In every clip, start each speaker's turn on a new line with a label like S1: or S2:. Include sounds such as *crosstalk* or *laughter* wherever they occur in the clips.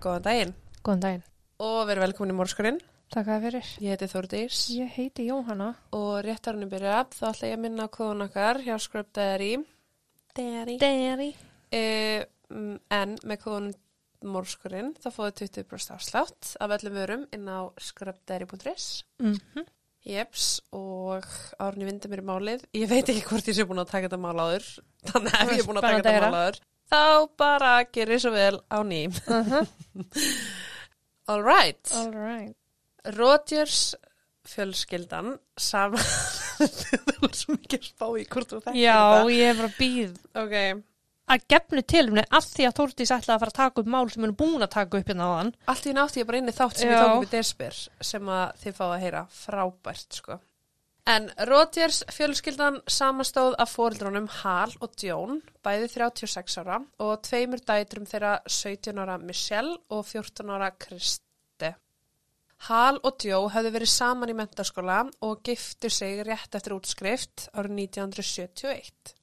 S1: Góðan daginn
S2: Góðan daginn.
S1: og verið velkomin í Mórskurinn.
S2: Takk að fyrir.
S1: Ég heiti Þórdís
S2: Ég heiti Jóhanna.
S1: og rétt árunni byrja þá ætla ég að minna á kóðun okkar hjá Scrub Dairy. Dairy.
S2: Derry.
S1: Uh, en með kóðun Mórskurinn þá fóðu 20% afslátt af öllum vörum inn á scrubdairy.is.
S2: Mm -hmm.
S1: Jeps, og árunni vindi mér í málið. Ég veit ekki hvort ég sé búin að taka þetta mál áður. Þannig að ég er búin að taka þetta mál áður, þá bara gerir svo vel á ný.
S2: Uh -huh. *laughs*
S1: All right.
S2: All right.
S1: Rodgers fjölskyldan saman *laughs* það var svo mikið spá í hvort þú þekkir
S2: Já, ég er bara býð
S1: þetta ok,
S2: að gefnu tilumni að því að Þórdís ætlaði að fara að taka upp mál sem hún er búin að taka upp hérna á hann.
S1: allt í nátti ég bara inn í þátt sem
S2: Já.
S1: ég tók upp í Desper sem að þið fáið að heyra frábært sko En Rodgers fjölskyldan samanstóð af fóreldrunum Hal og Djón, bæði 36 ára og tveimur dætrum þeirra 17 ára Michelle og 14 ára Kriste. Hal og Djó höfðu verið saman í mentaskóla og giftu sig rétt eftir útskrift árið 1971.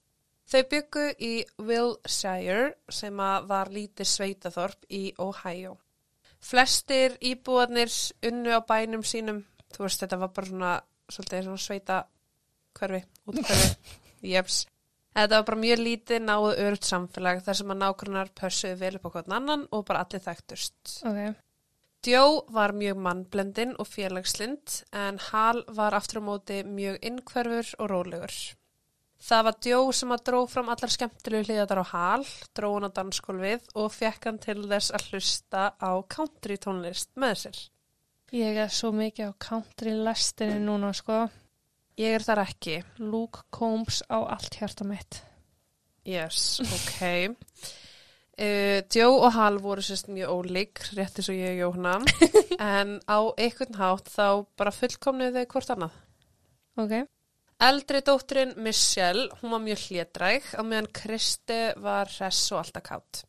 S1: Þau byggu í Wilshire sem var lítið sveitaþorp í Ohio. Flestir íbúarnir unnu á bænum sínum, þú veist þetta var bara svona, svolítið svona sveita hverfi, útkverfi, *laughs* jeps. Þetta var bara mjög lítið náðu örugt samfélag þar sem að nákvæmnar pössuðu vel upp á hvern annan og bara allir þekktust.
S2: Ok.
S1: Djó var mjög mannblendin og félagslind en Hal var aftur á móti mjög innkverfur og rólegur. Það var Djó sem að dró fram allar skemmtilegu hliðatar á Hal, dró hann á dansskólfið og fekk hann til þess að hlusta á country tónlist með sér.
S2: Ég er svo mikið á country lestinni núna, sko.
S1: Ég er þar ekki.
S2: Luke Combs á allt hjarta mitt.
S1: Yes, ok. *laughs* Uh, Djó og Hal voru sérst mjög ólík, rétt eins og ég og Jóhanna, *laughs* en á einhvern hátt þá bara fullkomnuðu þau hvort annað.
S2: Ok.
S1: Eldri dótturinn Michelle, hún var mjög hlédræg á meðan Kristi var hress og alltaf kátt.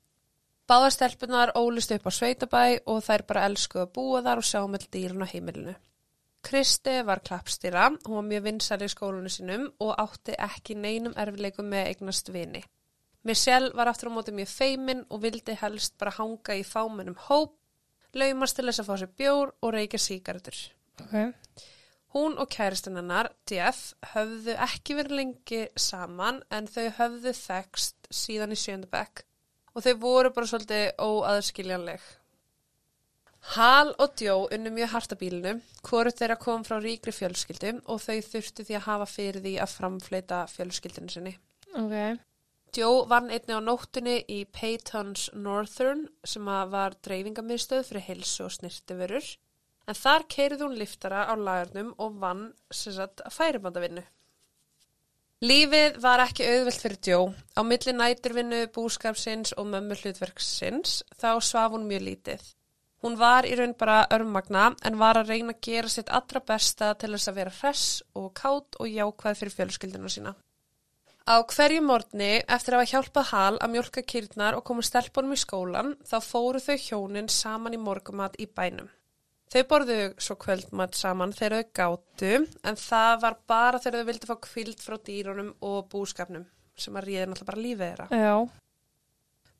S1: Báða stelpunar ólist upp á Sveitabæ og þær bara elskuðu að búa þar og sjá með dýrun á heimilinu. Kristi var klappstýra, hún var mjög vinsæli í skólanu sínum og átti ekki neinum erfileikum með eignast vini. Michelle var aftur á móti mjög feimin og vildi helst bara hanga í fámennum hóp, laumast til þess að fá sér bjór og reykja sígaretur.
S2: Ok.
S1: Hún og kæristinn hennar, Jeff, höfðu ekki verið lengi saman en þau höfðu þekst síðan í sjöndabæk og þau voru bara svolítið óaðskiljanleg. Hal og Djó unnu mjög hartabílinu, hvoru þeirra kom frá ríkri fjölskyldu og þau þurftu því að hafa fyrir því að framfleita fjölskyldinu sinni.
S2: Ok.
S1: Djó vann einni á nóttunni í Peytons Northern sem var dreifingamiðstöð fyrir heilsu og snirtiförur en þar keirði hún liftara á lagarnum og vann sagt að færibandavinnu. Lífið var ekki auðvelt fyrir Djó. Á milli næturvinnu, búskapsins og mömmu hlutverksins þá svaf hún mjög lítið. Hún var í raun bara örmagna en var að reyna að gera sitt allra besta til þess að vera hress og kátt og jákvæð fyrir fjölskyldinu sína. Á hverju morgni, eftir að hafa hjálpað Hal að mjólka kýrnar og koma stelpunum í skólan, þá fóru þau hjónin saman í morgumat í bænum. Þau borðu svo kvöldmat saman þegar þau gátu, en það var bara þegar þau vildi fá kvild frá dýrunum og búskapnum, sem að ríði náttúrulega bara lífið þeirra.
S2: Já.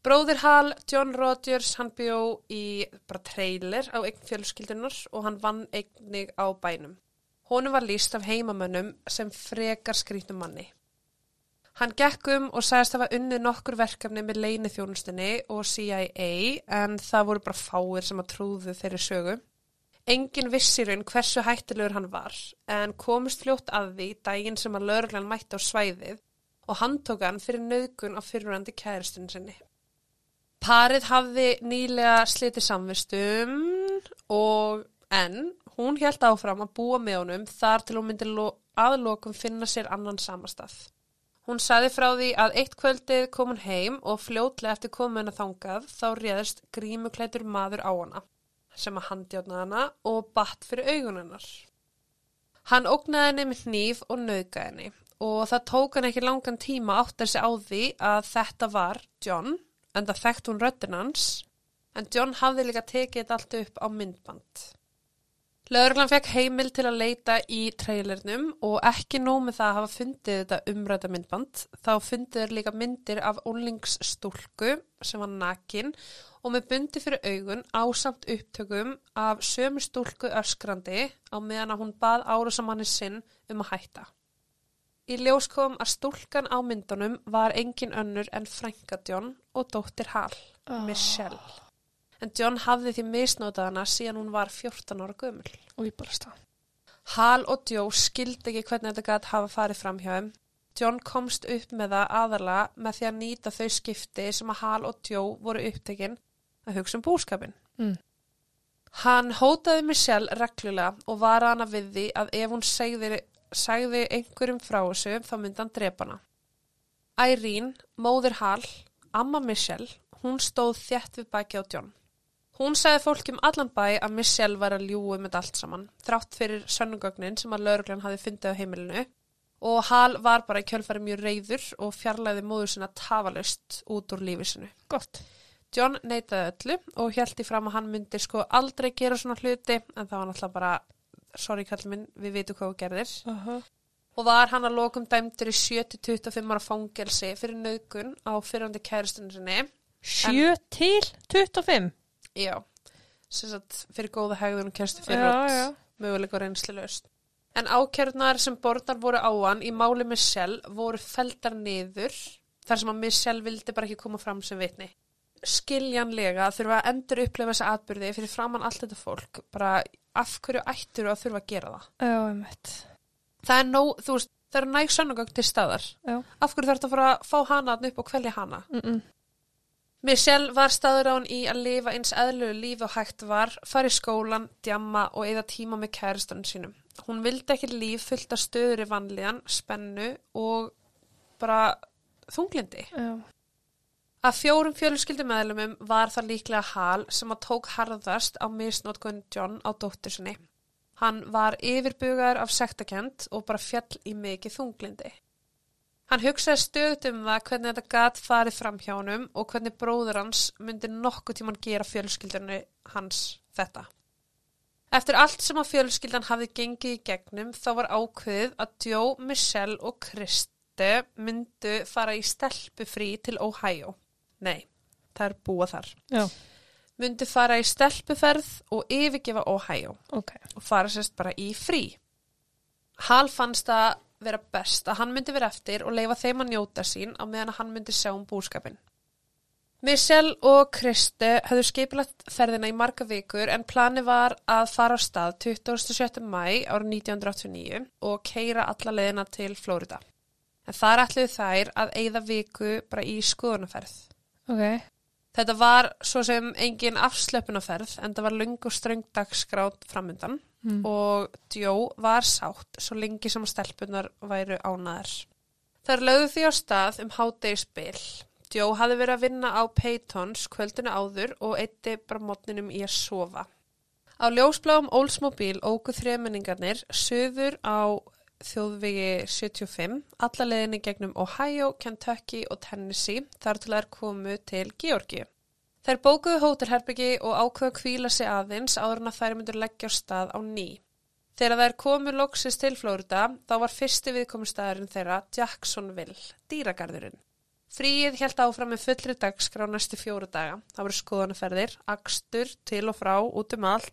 S1: Bróðir Hal, John Rodgers, hann bjó í bara trailer á eign fjölskyldunar og hann vann eignig á bænum. Honum var líst af heimamönnum sem frekar skrýtnum manni. Hann gekk um og sagðist hafa unnið nokkur verkefni með leini þjónustinni og CIA en það voru bara fáir sem að trúðu þeirri sögu. Engin vissi í raun hversu hættilegur hann var en komist fljótt að því daginn sem að lögreglan mætti á svæðið og hann tók hann fyrir nöðgun á fyrirrandi kæristunni sinni. Parið hafði nýlega slitið samvistum og en hún held áfram að búa með honum þar til hún myndi lo- aðlokum finna sér annan samastað. Hún saði frá því að eitt kvöldið kom hún heim og fljótlega eftir komuna þangað þá réðist grímuklætur maður á hana sem að handjátna hana og batt fyrir augun hennar. Hann ógnaði henni með hníf og nauðga henni og það tók hann ekki langan tíma átt þessi á því að þetta var John en það þekkt hún röddinn hans en John hafði líka tekið þetta allt upp á myndband. Lögreglan fekk heimil til að leita í trailernum og ekki nóg með það að hafa fundið þetta umræta myndband. Þá fundið þeir líka myndir af ólingsstúlku sem var nakin og með bundi fyrir augun ásamt upptökum af sömu stúlku öskrandi á meðan að hún bað árásamanni sinn um að hætta. Í ljós kom að stúlkan á myndunum var engin önnur en Franka John og dóttir Hall,
S2: Ah.
S1: Michelle. En John hafði því misnótað hana síðan hún var 14 ára gömul.
S2: Og ég bara stað.
S1: Hal og Joe skildi ekki hvernig þetta gæti hafa farið fram hjá þeim. John komst upp með það aðalega með því að nýta þau skipti sem að Hal og Joe voru upptekinn að hugsa um búskapin.
S2: Mm.
S1: Hann hótaði Michelle reglulega og var hana við því að ef hún segði, segði einhverjum frá þessu þá myndi hann drepa hana. Irene, móðir Hal, amma Michelle, hún stóð þjætt við baki á John. Hún sagði fólk um allan bæ að Michelle var að ljúi með allt saman, þrátt fyrir sönnugögnin sem að lauruglan hafi fundið á heimilinu og Hal var bara í kjölfæri mjög reyður og fjarlæði móður sinna tafalust út úr lífi sinu.
S2: Gott.
S1: John neitaði öllu og í fram að hann myndi sko aldrei gera svona hluti en það var náttúrulega bara, sorry kall minn, við vitum hvað þú gerðir.
S2: Uh -huh.
S1: Og var hann að lokum dæmdur í 7-25 ára fangelsi fyrir nögun á fyrrandi kærustunni sinni.
S2: 7 til 25.
S1: Já, sem sagt fyrir góða hegðun og kærustu fyrir
S2: já.
S1: möguleika og reynsli laust. En ákjörnar sem borðar voru á hann í máli Michelle voru feldar niður þar sem að Michelle vildi bara ekki koma fram sem vitni. Skiljanlega þurfa að endur upplefa þessa atbyrði fyrir framann allt þetta fólk, bara af hverju ættur að þurfa að gera það.
S2: Já, einmitt.
S1: Það er nóg, þú veist, það eru næg sönnugögn til staðar.
S2: Já.
S1: Af hverju þarf þetta að fara að fá hana upp og kvelja hana?
S2: Mm -mm.
S1: Michelle var staður á hann í að lifa eins eðlulegu lífi og hægt var, fara í skólan, djamma og eða tíma með kæristunum sínum. Hún vildi ekki líf fullt af stöður í vanlíðan, spennu og bara þunglindi.
S2: Já.
S1: Af fjórum fjölskyldumæðlumum var það líklega Hal sem að tók harðast á misnótkun John á dóttur sinni. Hann var yfirbugar af sektakent og bara fjall í mikið þunglindi. Hann hugsaði stöðut um það hvernig þetta gat farið fram hjá honum og hvernig bróður hans myndi nokkuð tíman gera fjölskyldunni hans þetta. Eftir allt sem að fjölskyldan hafði gengið í gegnum þá var ákveðið að Joe, Michelle og Kristi myndu fara í stelpufrí til Ohio. Nei, það er búa þar.
S2: Já,
S1: Myndu fara í stelpuferð og yfirgefa Ohio
S2: ok.
S1: og fara sérst bara í frí. Hal fannst það vera best að hann myndi vera eftir og leifa þeim að njóta sín á meðan að hann myndi sjá um búskapin. Michelle og Kristi höfðu skipilagt ferðina í marga vikur en plani var að fara á stað 27. mæ árið 1989 og keira alla leiðina til Flórida. En þar ætluðu þær að eigða viku bara í skoðunaferð.
S2: Ok.
S1: Þetta var svo sem engin afslöpunaferð en það var lung og ströng dagskrátt framundan
S2: Mm.
S1: og Joe var sátt svo lengi sem stelpunar væru ánaðar. Þær lögðu því á stað um hádegisbil. Joe hafði verið að vinna á Peytons kvöldinu áður og eitti bara mótninum í að sofa. Á ljósbláum Oldsmobile ógu þremenningarnir söður á þjóðvegi 75, alla leiðinni gegnum Ohio, Kentucky og Tennessee þar til þær komu til Georgi. Þær bókuðu hótelherbyggi og ákveðu að kvíla sig aðeins áður en að þær myndur leggja á stað á ný. Þegar þær komu loksis til Flórida, þá var fyrsti viðkomustæðurinn þeirra Jacksonville, dýragarðurinn. Fríið helt áfram með fullri dagskrá næstu fjóru daga. Það voru skoðanaferðir, akstur, til og frá, út um allt,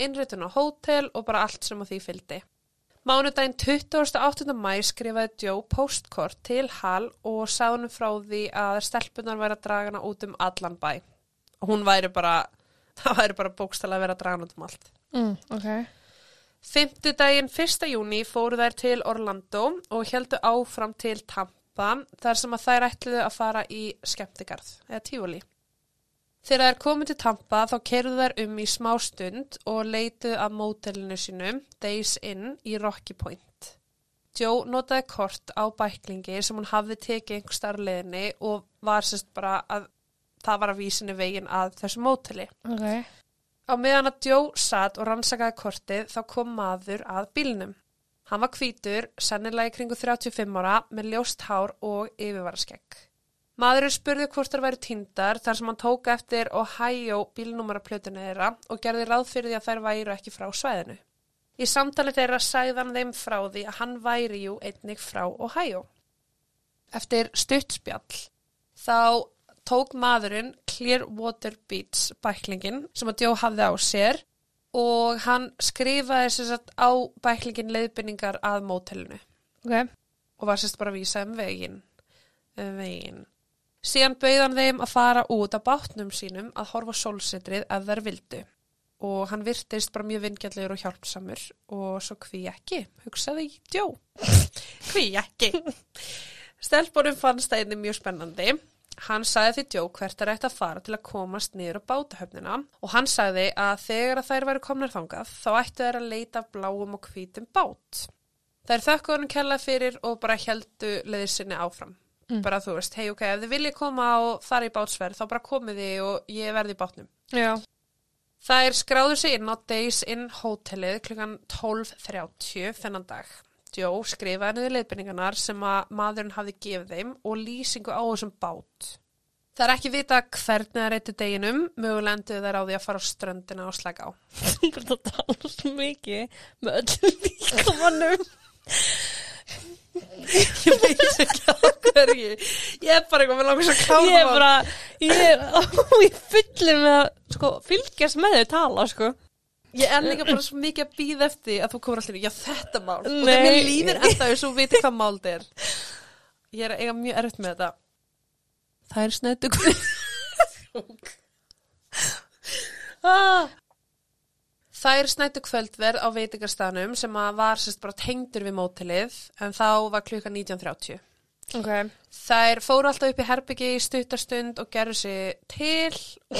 S1: innréttun á hótel og bara allt sem á því fylgdi. Mánudaginn 28. mæ skrifaði Joe postkort til Hall og sagði hann frá því að stelpunar væri að draga hana út um allan bæ. Hún væri bara, *laughs* það væri bara bókstala að vera að draga hana út um allt.
S2: Mm, ok.
S1: Fymtudaginn 1. júni fóru þær til Orlando og heldu áfram til Tampa þar sem að þær ætluðu að fara í skemmtigarð eða tífóli. Þegar þær komið til Tampa þá keruðu þær um í smá stund og leituðu að mótelinu sínum Days Inn í Rocky Point. Joe notaði kort á bæklingi sem hún hafði tekið einhver starfleðinni og var sérst bara að það var að vísinni veginn að þessu móteli.
S2: Ok.
S1: Á meðan að Joe satt og rannsakaði kortið þá kom maður að bílnum. Hann var hvítur, sennilega í kringu 35 ára, með ljóst hár og yfirvaraskegg. Maðurinn spurði hvort þær væri týndar þar sem hann tók eftir Ohio bílnúmaraplötuna þeirra og gerði ráð fyrir því að þær væru ekki frá svæðinu. Í samtali þeirra hann þeim frá því að hann væri jú einnig frá Ohio. Eftir stuttspjall þá tók maðurinn Clearwater Beach bæklingin sem að Joe hafði á sér og hann skrifaði sér satt á bæklingin leiðbynningar að mótelinu
S2: Ok.
S1: og var sérst bara að vísa um veginn. Um veginn. Síðan bauð hann þeim að fara út af bátnum sínum að horfa sólsetrið ef þær vildu. Og hann virtist bara mjög vingjallegur og hjálpsamur og svo hví ekki, hugsaði Jó. *laughs* hví ekki. Stelpunum fannst það einnig mjög spennandi. Hann sagði því Jó hvert er ætti að fara til að komast niður á bátahöfnina og hann sagði að þegar að þær væri komnar þangað þá ættu þær að leita af bláum og hvítum bát. Þær þökku honum kella fyrir og bara heldu leiðir sinni áfram. Bara þú veist, hei ok, ef þið viljið koma og fara í bátsverð þá bara komið þið og ég verði í bátnum.
S2: Já.
S1: Þær skráðu sig inn á Days Inn hótelið klukkan 12.30 þennan dag. Joe skrifaði niður leiðbynningarnar sem að maðurinn hafði gefið þeim og lýsingu á þessum bát. Það er ekki vita hvernig það reytti deginum, mögulega endur þær á því að fara á ströndina og slæka á.
S2: Þú ert að tala svo mikið með öllum líkamannum.
S1: Ég veit ekki á hverju. Ég er bara eitthvað með langar svo káða.
S2: Ég er bara, ég er *laughs* ég fullir með að sko, fylgjast með þau tala, sko.
S1: Ég er líka bara svo mikið að býða eftir að þú komur allir, já þetta mál. Og
S2: Nei.
S1: það mér enda þess að þú veitir hvað mál þetta er. Ég er eiga mjög erfitt með þetta. Það er snötu *laughs* ah. Það er snættu kvöldverð á veitingarstanum sem var sérst bara tengdur við mótilið en þá var klukkan 19.30.
S2: Ok.
S1: Þær fóru alltaf upp í herbyggi í stuttarstund og gerðu sig til og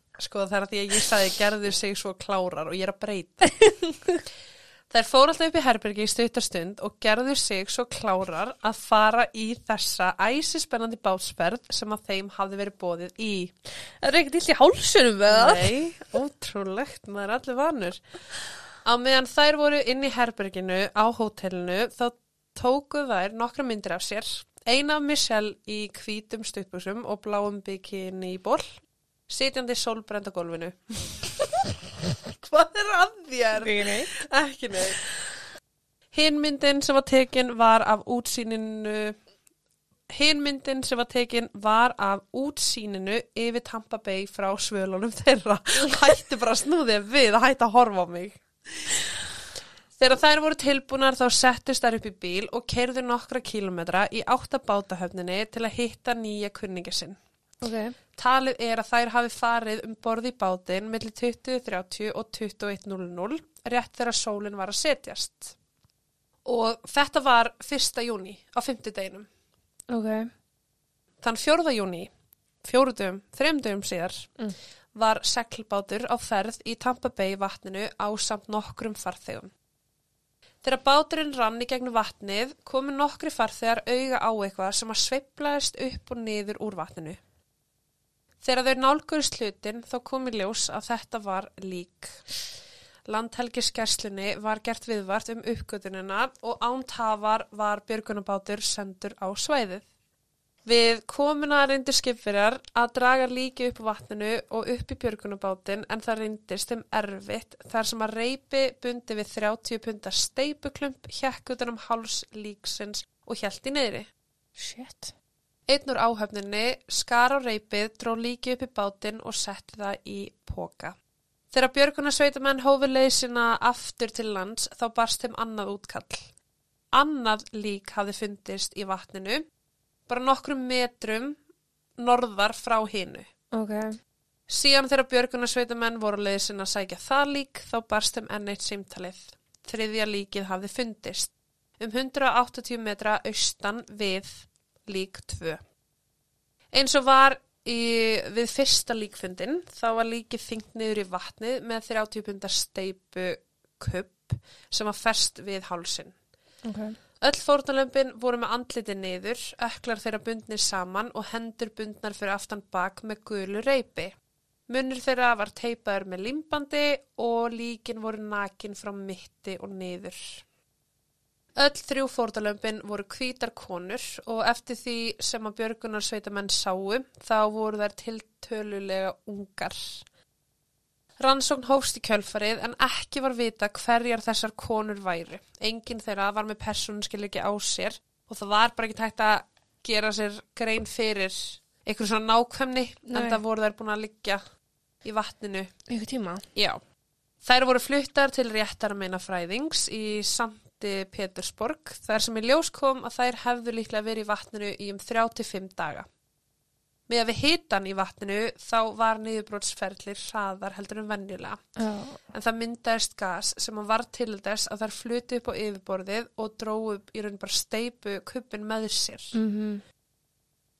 S1: *laughs* sko það er að því að ég sagði gerðu sig svo klárar og ég er að breyta. *laughs* Þær fóru alltaf upp í herbyggi í stuttarstund og gerðu sig svo klárar að fara í þessa æsispennandi bátsperð sem að þeim hafði verið bóðið í.
S2: Það er ekkert illt í hálsunum með það.
S1: Nei, ótrúlegt, maður er allir vanur. Á meðan þær voru inn í herberginu á hótelinu þá tóku þær nokkra myndir af sér. Eina af Michelle í hvítum stuttbuxum og bláum bikini í ból, sitjandi sólbrenda gólfinu. *laughs* Hvað er að þér? Ekki neitt. Hinn myndin sem var tekin var af útsýninu Hinn myndin sem var tekin var af útsýninu yfir Tampa Bay frá svölunum þeirra. Hætti bara snúðið við að hætti að horfa á mig. Þegar þær voru tilbúnar þá settust þær upp í bíl og keirðu nokkra kílometra í áttabátahöfninni til að hitta nýja kunningi sinn.
S2: Ok.
S1: Talið er að þær hafi farið um borð í bátinn millir 20.30 og 21.00 rétt þegar sólinn var að setjast. Og þetta var 1. júni á 50 deginum.
S2: Ok.
S1: Þann 4. júni, fjóruðum, þreymdugum síðar,
S2: Mm.
S1: var seglbátur á ferð í Tampa Bay vatninu á samt nokkrum farþegum. Þegar báturinn rann í gegnum vatnið komu nokkri farþegar auga á eitthvað sem að sveiflaðist upp og niður úr vatninu. Þegar þau nálgurist hlutin þá kom í ljós að þetta var lík. Landhelgiskerslunni var gert viðvart um uppgötunina og ántafar var björgunabátur sendur á svæðið. Við komuna reyndir skipverjar að draga líki upp vatninu og upp í björgunabátin en það reyndist þeim erfitt þar sem að reypi bundi við 30 punta steipuklump hjekk utan um háls líksins og hjælt í neyri.
S2: Shit.
S1: Einn úr áhöfninni skar á reypið, dró líki upp í bátinn og setti það í póka. Þegar björgunarsveitamenn hófi leið sína aftur til lands þá barst þeim annað útkall. Annað lík hafði fundist í vatninu, bara nokkrum metrum norðar frá hinu.
S2: Ok.
S1: Síðan þegar björgunarsveitamenn voru leið sína að sækja það lík þá barst þeim enn eitt símtalið. Þriðja líkið hafði fundist. Um 180 metra austan við lík 2. Eins og var í, við fyrsta líkfundin þá var líkið þyngt niður í vatnið með 30 pundar steipu kupp sem var ferst við hálsin.
S2: Ok.
S1: Öll fórnalömpin voru með andliti niður, öklar þeirra bundnir saman og hendur bundnar fyrir aftan bak með gulu reypi. Munnur þeirra var teipaður með limbandi og líkin voru nakin frá mitti og niður. Öll þrjú fórnalömpin voru hvítar konur og eftir því sem að björgunarsveitamenn sáu þá voru þær tiltölulega ungar. Rannsókn hófst í kjölfarið en ekki var vita hverjar þessar konur væru. Enginn þeirra var með persónuskiliki á sér og það var bara ekki tægt að gera sér grein fyrir einhverjum svona nákvæmni
S2: Nei.
S1: en það voru þær búin að liggja í vatninu.
S2: Ykkur tíma?
S1: Já. Þær voru fluttar til réttarmeina fræðings í Sankti Petersborg þar sem í ljós kom að þær hefðu líklega verið í vatninu í um 35 daga. Með að við hitan í vatninu þá var niðurbrótsferðlir hraðar heldur en venjulega
S2: Já.
S1: en það myndaðist gas sem var til þess að þær flutu upp á yfirborðið og dróðu upp í raun bara steipu kuppin með sér.
S2: Mm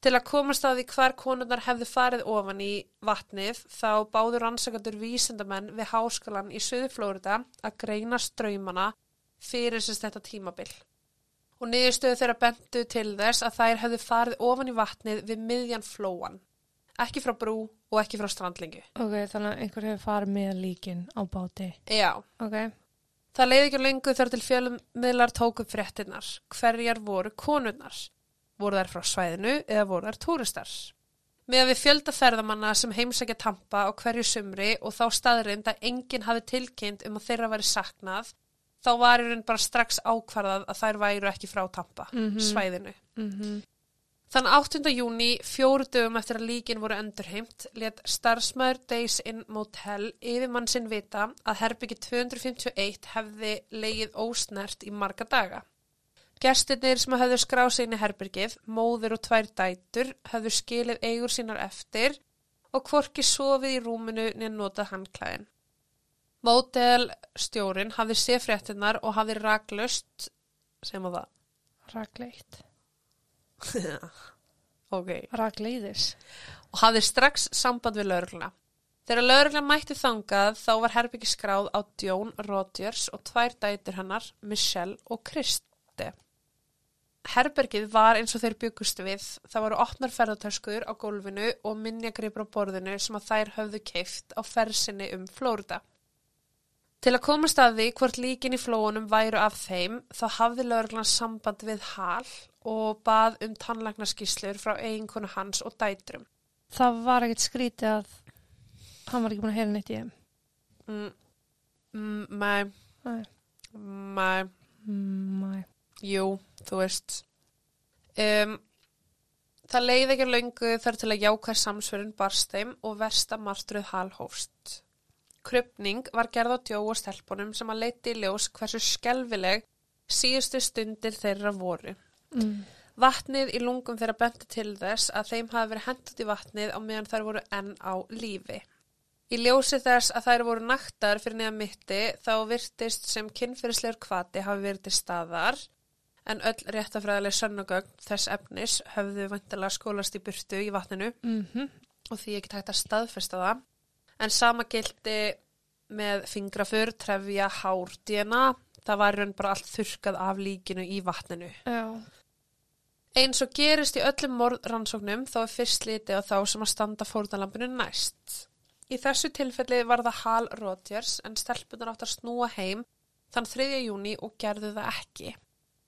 S1: Til að komast að því hvar konurnar hefðu farið ofan í vatnið þá báður rannsakandur vísindamenn við háskalan í Suðu Flórida að greina ströymana fyrir sérst þetta tímabil. Og niðurstöðu þeirra bentu til þess að þær hefðu farið ofan í vatnið við miðjan flóan. Ekki frá brú og ekki frá strandlingu.
S2: Ok, þannig að einhver hefur farið með líkin á báti.
S1: Já.
S2: Ok.
S1: Það leiði ekki lengu þar til fjölummiðlar tóku upp fréttinnar. Hverjar voru konurnar? Voru þær frá svæðinu eða voru þær túristar? Með að við fjölda ferðamanna sem heimsækja tampa á hverju sumri og þá staðrind að enginn hafi tilkynnt um að þeirra væri saknað, þá var í raun bara strax ákvarðað að þær væru ekki frá tampa,
S2: Mhm.
S1: svæðinu.
S2: Mm
S1: Þann 8. júni, fjóru dögum eftir að líkin voru endurheimt, let starfsmæður Days Inn Motel yfirmann sinn vita að herbyggi 251 hefði leigið ósnert í marga daga. Gestirnir sem hefðu skráð sig inn í herbergið, móður og tvær dætur, hefðu skilið eigur sínar eftir og hvorki sofið í rúminu niður notað handklæðin. Mótel stjórin hafði séð fréttinnar og hafði raklust, sem að það.
S2: Rakleitt. *laughs*
S1: ok.
S2: Rakleiðis.
S1: og hafði strax samband við laurugluna. Þegar lauruglan mætti þangað þá var herbyggi skráð á Djón Rodgers og tvær dætur hennar, Michelle og Kristi. Herbergið var eins og þeir byggust við. Það voru opnar ferðartöskur á gólfinu og minjagripur á borðinu sem að þær höfðu keift á fersinni um Flórida. Til að komast að því hvort líkin í flóunum væru af þeim, þá hafði lauruglan samband við Hal og bað um tannlæknaskíslur frá eiginkonu hans og dætrum.
S2: Það var ekkert skrítið að hann var ekki búin að heyra neitt í þeim.
S1: Mm, mm, Nei.
S2: nei, Mm, Nei.
S1: jú, þú veist. Um, það leiði ekki löngu þar til að jákvæð samsverun barst þeim og versta martruð halhófst. Krupning var gerð á djó og stelpunum sem að leiti í ljós hversu skelfileg síðustu stundir þeirra voru.
S2: Mm.
S1: Vatnið í lungum þeirra benti til þess að þeim hafi verið hendt í vatnið á meðan þær voru enn á lífi. Í ljósi þess að þær voru naktar fyrir neða mitti þá virtist sem kynfyrirslegur kvati hafi verið til staðar en öll réttafræðileg sönnugögn þess efnis höfðu vantilega skólast í burtu í vatninu
S2: Mm
S1: og því ekki tægt að staðfesta það. En sama gildi með fingrafur, trefja, hár, DNA, það var raun bara allt þurkað af líkinu í vatninu.
S2: Já.
S1: Eins og gerist í öllum morðrannsóknum þá er fyrst litið á þá sem að standa fórnalampinu næst. Í þessu tilfelli var það Hal Rodgers en stelpunar átt að snúa heim þann 3. júni og gerðu það ekki.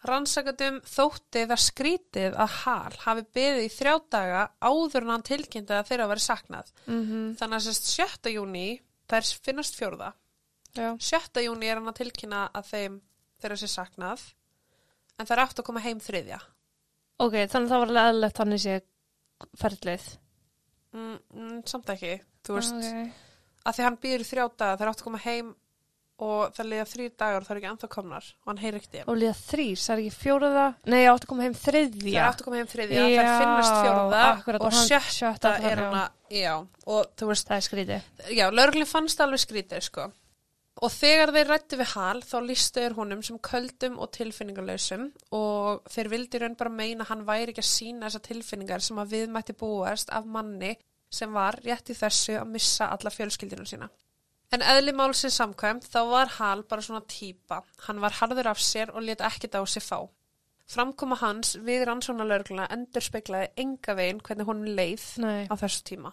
S1: Rannsakatum þótti það skrítið að Hal hafi beðið í þrjá daga áður en hann tilkynnti að þeirra verið saknað.
S2: Mm
S1: Þannig að sérst 7. júni þær finnast fjórða.
S2: Já.
S1: 7. júni er hann að tilkynna að þeim þeirra sé saknað en þær átt að koma heim þriðja.
S2: Ok, þannig að það var alveg eðlilegt þannig sé ferðleið.
S1: Mm, mm, samt ekki, þú veist,
S2: Ok.
S1: að því hann býður í þrjá daga, það er átt að koma heim og það liða þrý dagar og það er ekki ennþá komnar og hann heyri ekkert þeim.
S2: Og líða þrýr, það er ekki fjóraða? Nei, ég átti að koma heim
S1: Það
S2: þriðja.
S1: er átt að koma heim þriðja, það finnast fjórða
S2: akkurat,
S1: og
S2: hann-
S1: sjötta
S2: sjötta
S1: er
S2: já.
S1: hann að, já, og þú veist,
S2: Það er skrítið.
S1: já, lauruglinn fannst alveg skrítið, sko. Og þegar þeir rættu við Hal, þá listu þeir honum sem köldum og tilfinningarlausum og þeir vildi raun bara meina hann væri ekki að sína þessar tilfinningar sem að við mætti búast af manni sem var rétt í þessu að missa alla fjölskyldinu sína. En eðli málsins samkvæmt þá var Hal bara svona típa. Hann var harður af sér og let ekkert á sig fá. Framkoma hans við rannsónalörgluna endur speiklaði enga veginn hvernig honum leið
S2: Nei.
S1: á þessu tíma.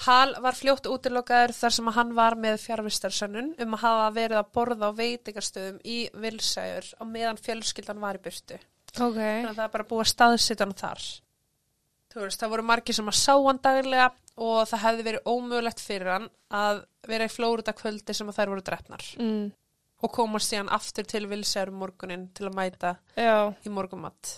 S1: Hal var fljótt útilokaður þar sem hann var með fjárvistarsönnun um að hafa verið að borða á veitingastöðum í vilsæður á meðan fjölskyldan var í burtu.
S2: Ok.
S1: Þannig að það er bara búið að staðsita hann þar. Þú veist, það voru margir sem að sá hann daglega og það hefði verið ómögulegt fyrir hann að vera í Flórida kvöldi sem að þær voru drefnar
S2: mm.
S1: og komast síðan aftur til vilsæður morgunin til að mæta
S2: Já,
S1: í morgumatt.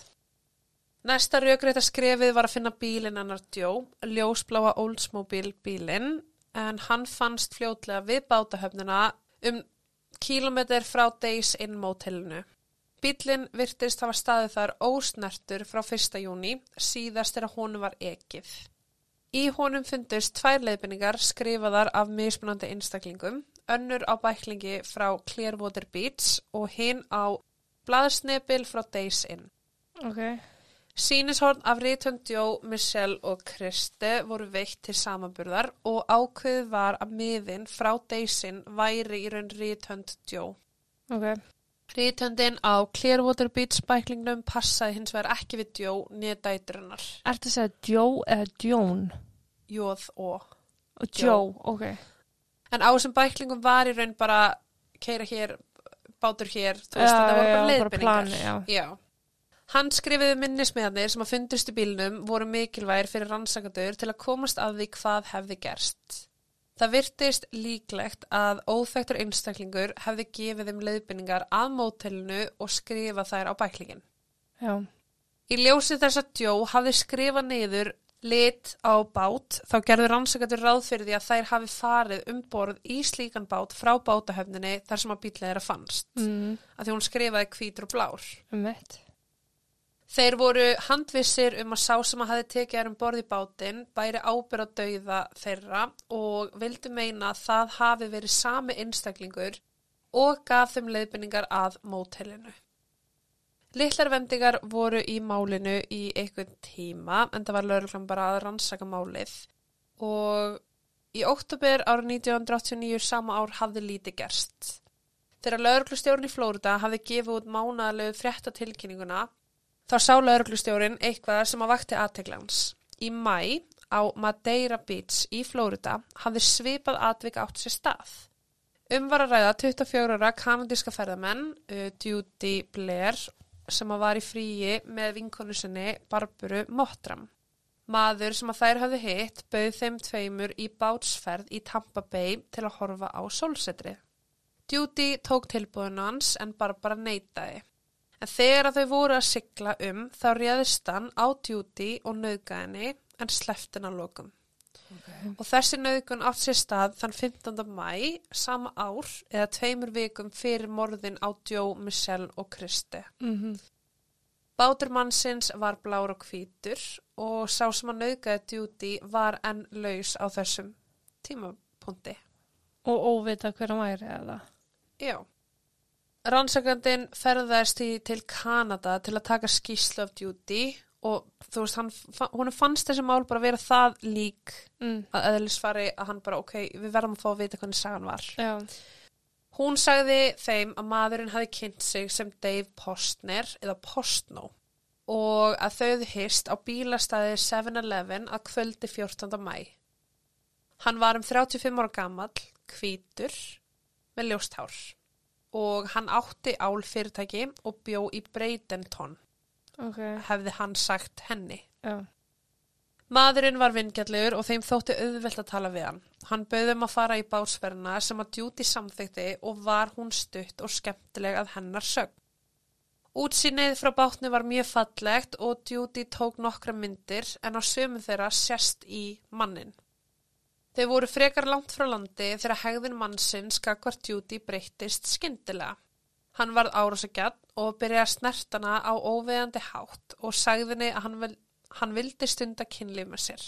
S1: Næsta raugreita skrefið var að finna bílinn hennar Djó, ljósbláa Oldsmobile bílinn, en hann fannst fljótlega við bátahöfnina um kílometr frá Days Inn mótelinu. Bílinn virtist hafa staðið þar ósnertur frá 1. júni, síðast er að honum var ekið. Í honum fundust tvær leiðbynningar skrifaðar af mismunandi einstaklingum, önnur á bæklingi frá Clearwater Beach og hinn á blaðsnepil frá Days Inn.
S2: ok.
S1: Sýnishorn af Rítum Djó, Michelle og Kristi voru veitt til samanburðar og ákveðið var að miðin frá Daysin væri í raun Rítönd Djó.
S2: Ok.
S1: Rítöndin á Clearwater Beach bæklingnum passaði hins vegar ekki við Djó nýja dæturinnar.
S2: Ertu að segja Joe eða Jón?
S1: Jóð og.
S2: Joe, ok.
S1: En á þessum bæklingum var í raun bara keira hér, bátur hér, þú veist,
S2: Já,
S1: þetta voru
S2: já,
S1: bara
S2: bara
S1: leiðbynningar.
S2: plani, já.
S1: Já. Hann skrifiði minnismiðanir sem að fundust í bílnum voru mikilvægir fyrir rannsakandur til að komast að því hvað hefði gerst. Það virtist líklegt að óþægtur einstaklingur hefði gefið þeim leiðbynningar að mótelinu og skrifa þær á bæklingin.
S2: Já.
S1: Í ljósi þess að Djó hafði skrifað niður lit á bát þá gerður rannsakandur ráð fyrir því að þær hafi farið um borð í slíkan bát frá bátahöfninni þar sem að bílið þeirra fannst.
S2: Mm.
S1: Að því hún skrifaði hvítur og blár.
S2: Um eitt.
S1: Þeir voru handvissir um að sá sem að hafi tekið þær um borð í bátinn bæri ábyrð á dauða þeirra og vildu meina að það hafi verið sami einstaklingur og gaf þeim leiðbynningar að mótelinu. Littlar vendingar voru í málinu í einhvern tíma en það var lögreglan bara að rannsaka málið og í oktober árið 1989 sama ár hafði lítið gerst. Þegar lögreglustjórn í Flórida hafði gefið út mánaðalegu fréttatilkynninguna Þá sá lauruglustjórin eitthvað sem að vakti aðteglans. Í mæ á Madeira Beach í Flórida hafði svipað atvik átt sér stað. Um var að ræða 24 ára kanadíska ferðamenn, uh, Judy Blair, sem að var í fríi með vinkonu sinni Barburu Mottram. Maður sem að þær hafði hitt bauð þeim tveimur í bátsferð í Tampa Bay til að horfa á sólsetrið. Judy tók tilbúðinu hans en Barbara neitaði. En þegar þau voru að sigla um þá réðist hann á djúti og nauðgæðinni en sleft henn að lokum. Og þessi nauðgun átt sér stað þann 15. mæ sama ár eða tveimur vikum fyrir morðin á Djó, Michelle og Kristi.
S2: Mm
S1: Bátur mannsins var blár og hvítur og sá sem að nauðgæði djúti var enn laus á þessum tímapunkti.
S2: Og óvita hver hann væri eða.
S1: Já. Rannsakandin ferðaðist í til Kanada til að taka skýslu af Judy og þú veist, hann, honum fannst þessi mál bara vera það lík
S2: Mm.
S1: að eðlisfari að hann bara, ok, við verðum að fá að vita hvernig sagan var.
S2: Já.
S1: Hún sagði þeim að maðurinn hafi kynnt sig sem Dave Postner eða Postno og að þau hefðu hist á bílastæði 7-Eleven að kvöldi 14. mæ. Hann var um 35 ára gamall, hvítur, með ljósthár og hann átti ál fyrirtæki og bjó í Bradenton,
S2: Ok.
S1: hefði hann sagt henni.
S2: Já.
S1: Maðurinn var vingjallegur og þeim þótti auðvelt að tala við hann. Hann bauðum að fara í bátsferðina sem að djúti samþykti og var hún stutt og skemmtileg að hennar sögn. Útsýnið frá bátni var mjög fallegt og djúti tók nokkra myndir en á sömu þeirra sérst í mannin. Þeir voru frekar langt frá landi þegar hegðin mannsins gagvart djúti breyttist skyndilega. Hann varð árásagjarn og byrjaði að snertana á óveðandi hátt og sagðinni að hann, vil, hann vildi stunda kynlíf með sér.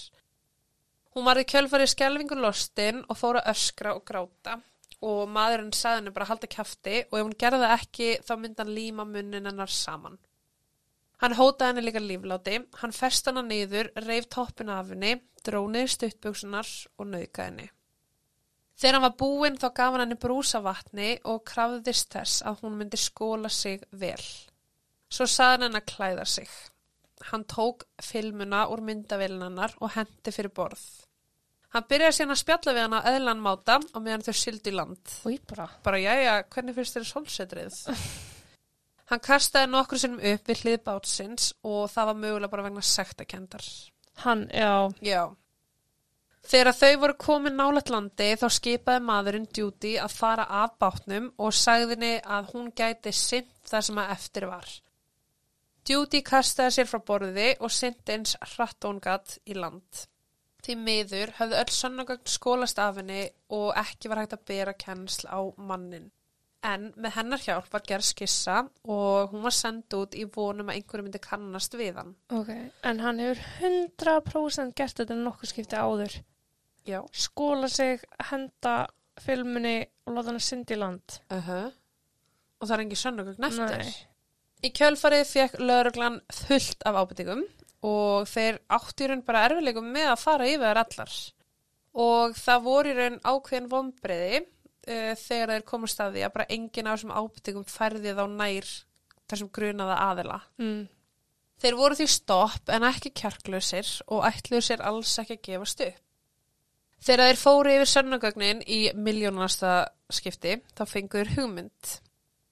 S1: Hún var í kjölfarið skelfingu lostin og fór að öskra og gráta og maðurinn sagði henni bara halda kjafti og ef hún gerði ekki þá myndi hann líma munnin hennar saman. Hann hótaði henni líka lífláti, hann fest hana niður, reif toppin af henni, drónið stuttbuksunar og nauðgaði henni. Þegar hann var búinn þá gaf hann henni brúsa vatni og krafðist þess að hún myndi skóla sig vel. Svo saði hann að klæða sig. Hann tók filmuna úr myndavélinannar og hendi fyrir borð. Hann byrjaði síðan að spjalla við hann á eðlan máta og meðan þau sildi í land.
S2: Új, bara.
S1: Bara, jæja, hvernig finnst þér sólsetrið? *laughs* Hann kastaði nokkur sinnum upp við hlið bátsins og það var mögulega bara vegna sektakendar.
S2: Hann, já.
S1: Já. Þegar þau voru komin nálægt landi þá skipaði maðurinn Judy að fara af bátnum og sagðinni að hún gæti sint það sem að eftir var. Judy kastaði sér frá borði og sint eins hratt og hún gatt í land. Því miður höfðu öll sonnagögn skólast af henni og ekki var hægt að bera kennsl á mannin. En með hennar hjálp var gerð skissa og hún var send út í vonum að einhverju myndi kannast við hann.
S2: Ok, en hann hefur 100% gert þetta nokkuð skipti áður.
S1: Já.
S2: Skóla sig, henda filmunni og láta hann syndi í land.
S1: Uh Og það er engin sönnugögn eftir.
S2: Nei.
S1: Í kjölfarið fekk lögreglan fullt af ábyrtingum og þeir áttu í raun bara erfileikum með að fara yfir allar. Og það voru í raun ákveðin vombriði uh, þegar þeir komast að því að bara enginn af þessum ábyrtingum færði þá nær þessum grunaða aðila.
S2: Mm.
S1: Þeir voru því stopp en ekki kjarklausir og ætluðu sér alls ekki að gefast upp. Þegar þeir fóru yfir sönnugögnin í miljónasta skipti þá fenguður hugmynd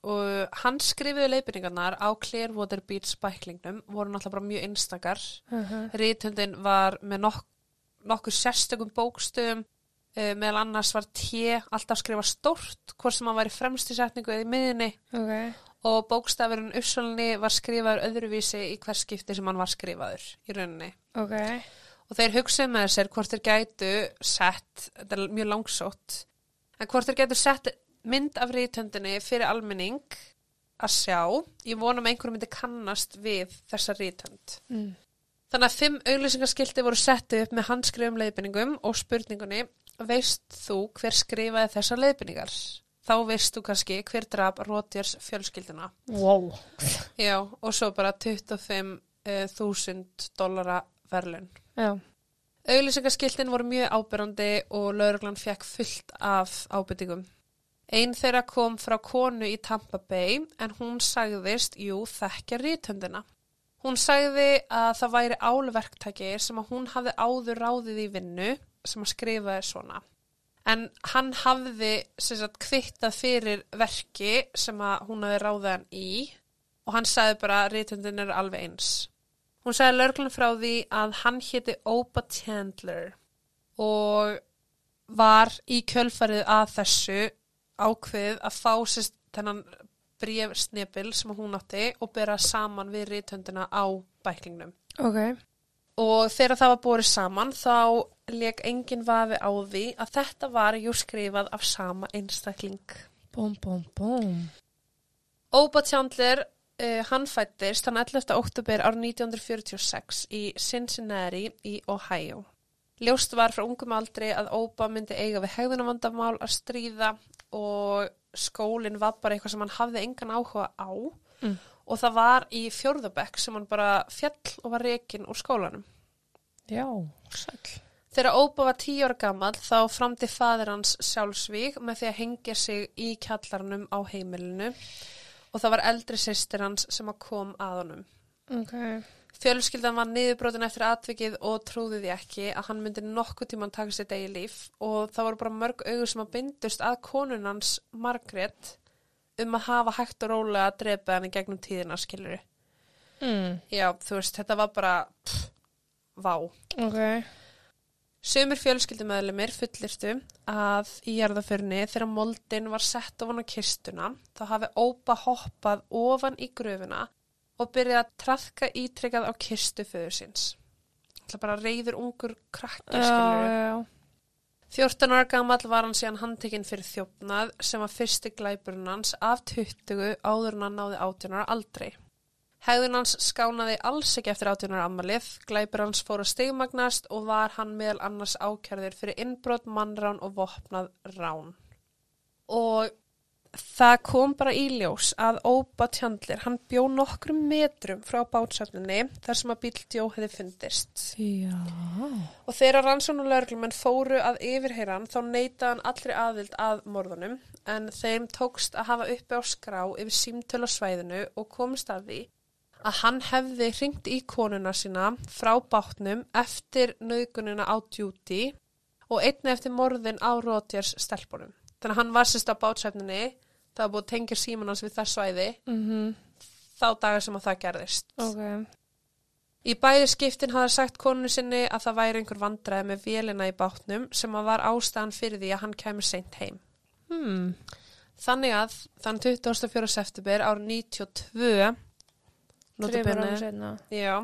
S1: og hann skrifiði leiðbyrningarnar á Clearwater Beach bæklingnum voru náttúrulega bara mjög einstakar.
S2: Uh -huh.
S1: Ríthundin var með nok nokkur sérstökum bókstöðum uh, meðal annars var T alltaf skrifa stórt hvort sem hann var í fremstu setningu eða í miðinni
S2: Ok.
S1: og bókstafurinn Ussolni var skrifaður öðruvísi í hver skipti sem hann var skrifaður í rauninni.
S2: Ok.
S1: Og þeir hugsaðu með sér hvort þeir gætu sett, þetta er mjög langsótt, en hvort þeir gætu sett mynd af rítöndinni fyrir almenning að sjá, ég vonum að einhverjum myndi kannast við þessa rítönd.
S2: Mm.
S1: Þannig að fimm auglýsingaskilti voru settið upp með handskrifum leiðbyningum og spurningunni, veist þú hver skrifaði þessar leiðbyningar? Þá veist þú kannski hver draf Rótjars fjölskylduna.
S2: Wow.
S1: Já, og svo bara 25.000 dollara verðlun.
S2: Já.
S1: Auglýsingaskiltin voru mjög ábyrrandi og lauruglan fekk fullt af ábyrtingum. Einn þeirra kom frá konu í Tampa Bay en hún sagðist, jú, þekkja rítöndina. Hún sagði að það væri álverktæki sem að hún hafði áður ráðið í vinnu sem að skrifaði svona. En hann hafði sagt kvittað fyrir verki sem að hún hafði ráðið hann í og hann sagði bara að rítöndin er alveg eins. Hún sagði lörglun frá því að hann héti Opa Chandler og var í kjölfarið að þessu ákveð að fá sérst þennan brefsnepil sem hún átti og bera saman við rítöndina á bæklingnum.
S2: Ok.
S1: Og þegar það var borið saman þá leik engin vafi á því að þetta var jú skrifað af sama einstakling.
S2: Búm, búm, búm.
S1: Oba Chandler, uh, hann fættist þann 11. oktober árið 1946 í Cincinnati í Ohio. Ljóst var frá ungum aldri að Oba myndi eiga við hegðunavandamál að stríða og skólinn var bara eitthvað sem hann hafði engan áhuga á
S2: Mm.
S1: og það var í fjórðabekk sem hann bara fjall og var rekin úr skólanum.
S2: Já, sæll.
S1: Þegar Óba var tíu ára gammal þá framdi fadir hans sjálfsvík með því að hengja sig í kjallarnum á heimilinu og það var eldri sýstir hans sem að kom að honum.
S2: Ok.
S1: Fjölskyldan var niðurbrotin eftir atvikið og trúði því ekki að hann myndi nokkuð tíman taka sér degi líf og það voru bara mörg augur sem að byndust að konun hans Margrét um að hafa hægt og rólega að drepa hann í gegnum tíðina skiluru.
S2: Mm.
S1: Já, þú veist, þetta var bara, pff, vá.
S2: Ok.
S1: Sumir fjölskyldumöðlumir fullirtu að í jarðaförni þegar moldin var sett ofan á kistuna þá hafi ópa hoppað ofan í gröfuna og byrjaði að trafka ítrykkað á kistu föður síns. Það bara reyður ungur krakki,
S2: Já,
S1: skilur
S2: já, já.
S1: 14 ára gamall var hann síðan handtekinn fyrir þjófnað sem var fyrsti glæpurinn hans af 20 áður hann náði 18 ára aldrei. Hegðun hans skánaði alls ekki eftir 18 ára ammalið, glæpur hans fór að stigmagnast og var hann meðal annars ákjærður fyrir innbrot, mannrán og vopnað rán. Og það kom bara í ljós að Óba Tjandlir, hann bjó nokkrum metrum frá bátsöfninni þar sem að bíl djó hefði fundist.
S2: Já.
S1: Og þegar rannsónu lögreglumenn fóru að yfirheyra hann þá neitaði hann allri aðvild að morðunum en þeim tókst að hafa uppi á skrá yfir símtölu á svæðinu og komist að því að hann hefði hringt í konuna sína frá bátnum eftir nöðgunina á djúti og einni eftir morðin á Rótjars stelpunum. Þannig að hann var sérst á bátsæfninni, það var búið að tengja síman hans við það svæði
S2: Mhm.
S1: þá dagar sem að það gerðist.
S2: Ok.
S1: Í bæði skiptin hafði sagt konu sinni að það væri einhver vandræði með vélina í bátnum sem að var ástæðan fyrir því að hann kemur seint heim.
S2: Hmm.
S1: Þannig að þann 24. september árið 92 Notabene,
S2: ára setna.
S1: já,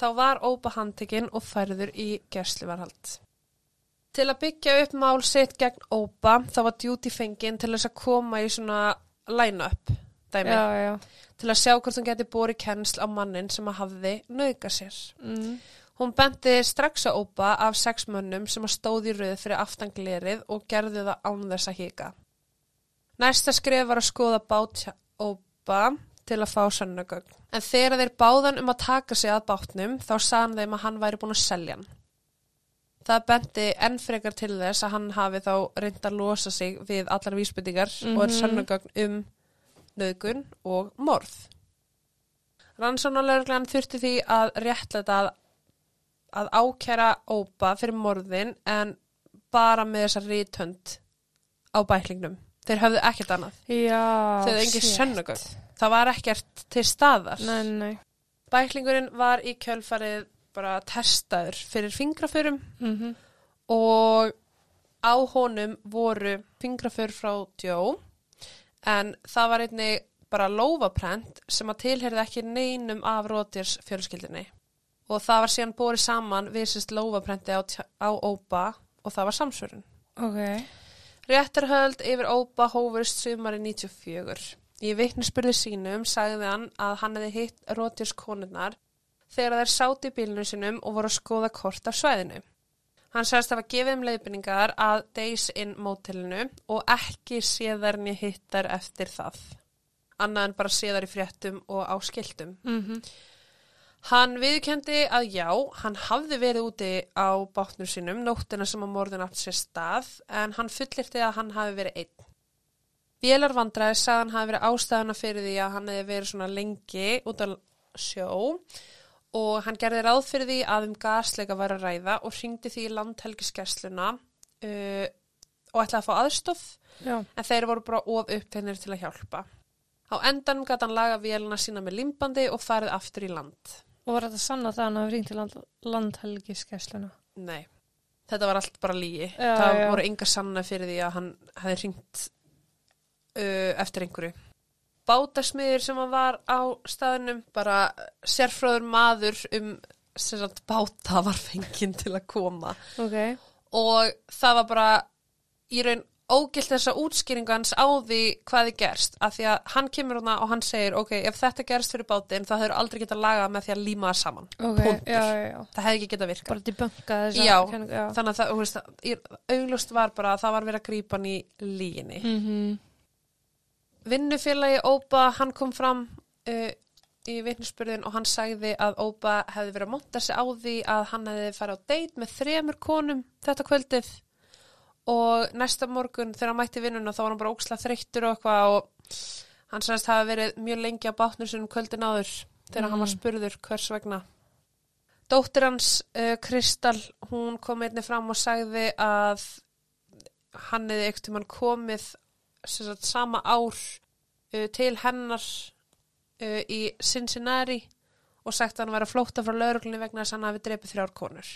S1: þá var Óba handtekinn og færður í gersluvarhald. Til að byggja upp mál sitt gegn Óba þá var Duty fenginn til þess að koma í svona line-up dæmi
S2: Já, já.
S1: til að sjá hvort hún geti borið kennsl á mannin sem að hafði nauðga sér.
S2: Mm.
S1: Hún bendi strax á Óba af sex mönnum sem að stóði röð fyrir aftanglerið og gerði það án þess að hika. Næsta skrif var að skoða bát Óba til að fá sönnugögn. En þegar þeir báðan um að taka sig að bátnum þá sagðan þeim að hann væri búin að selja hann. Það bendi enn frekar til þess að hann hafi þá reynd að losa sig við allar vísbyttingar og er
S2: Mhm.
S1: sönnugögn um nöðgun og morð. Rannsónulegurglan þurfti því að réttlega að, að ákæra Óba fyrir morðin en bara með þessa rítönd á bæklingnum. Þeir höfðu ekkert annað.
S2: Já,
S1: höfðu engin
S2: shit.
S1: sönnugögn. Það var ekkert til staðar.
S2: Nei, nei.
S1: Bæklingurinn var í kjölfarið bara testaður fyrir fingraförum
S2: Mm
S1: og á honum voru fingraför frá Joe en það var einnig bara lófaprent sem að tilherði ekki neinum af Rótirs fjölskyldinni og það var síðan borið saman við sérst lófaprenti á, á Óba og það var samsvörun.
S2: Ok.
S1: Réttarhöld yfir Óba hófurist sumari 94. Í vitnisspurði sínum sagði hann að hann hefði hitt Rótirs konurnar þegar þær sátu í bílunum sinum og voru að skoða kort af svæðinu. Hann sagðist að hafa gefið um leiðbynningar að Days Inn mótelinu og ekki séðar niður hittar eftir það. Annað en bara séðar í fréttum og á skiltum.
S2: Mm
S1: Hann viðkendi að já, hann hafði verið úti á bátnum sínum nóttina sem að morðin átt sér stað en hann fullirti að hann hafi verið einn. Vélarvandræði sagði hann hafi verið ástæðana fyrir því að hann hefði verið svona lengi út á sjó og hann gerði ráð fyrir því að um gasleika var að ræða og hringdi því í landhelgiskessluna uh, og ætlaði að fá aðstof
S2: Já.
S1: en þeir voru bara of uppfinnir til að hjálpa. Á endanum gæti hann laga vélina sína með limbandi og farið aftur í land.
S2: Og var þetta sann að það hann hafi ringt til land, landhelgiskessluna?
S1: Nei, þetta var allt bara lígi. Það
S2: já.
S1: voru enga sanna fyrir því að hann hefði hringt uh, eftir einhverju. Bátasmiður sem var á staðnum, bara sérfröður maður um sagt, báta var fenginn til að koma.
S2: Ok.
S1: Og það var bara í raun ógilt þessa útskýringu hans á því hvað þið gerst. Af því að hann kemur hana og hann segir, ok, ef þetta gerst fyrir bátinn, það hefur aldrei getað lagað með því að líma það saman.
S2: Ok.
S1: Punktur.
S2: Já, já, já.
S1: Það hefði ekki getað virkað.
S2: Bara debunka þess kenningu, já.
S1: þannig að það, þú veist, auglust var bara að það var verið að grípa hann í líginni.
S2: Mm
S1: Vinnufélagi Óba, hann kom fram uh, í vittnisspurðin og hann sagði að Óba hefði verið að monta sig á því að hann hefði farið á deit með þremur konum þetta kvöldið og næsta morgun þegar hann mætti vinnuna þá var hann bara óksla þreyttur og eitthvað og hann sagðist hafa verið mjög lengi á bátnum sinum kvöldin áður þegar hann var spurður hvers vegna. Dóttir hans, uh, Kristal, hún kom einni fram og sagði að hann hefði ekkert um hann komið sem sagt, sama ár uh, til hennar uh, í Cincinnati og sagt að hann væri að flóta frá lauruglunni vegna þess að hann hafi dreipið þrjár konur.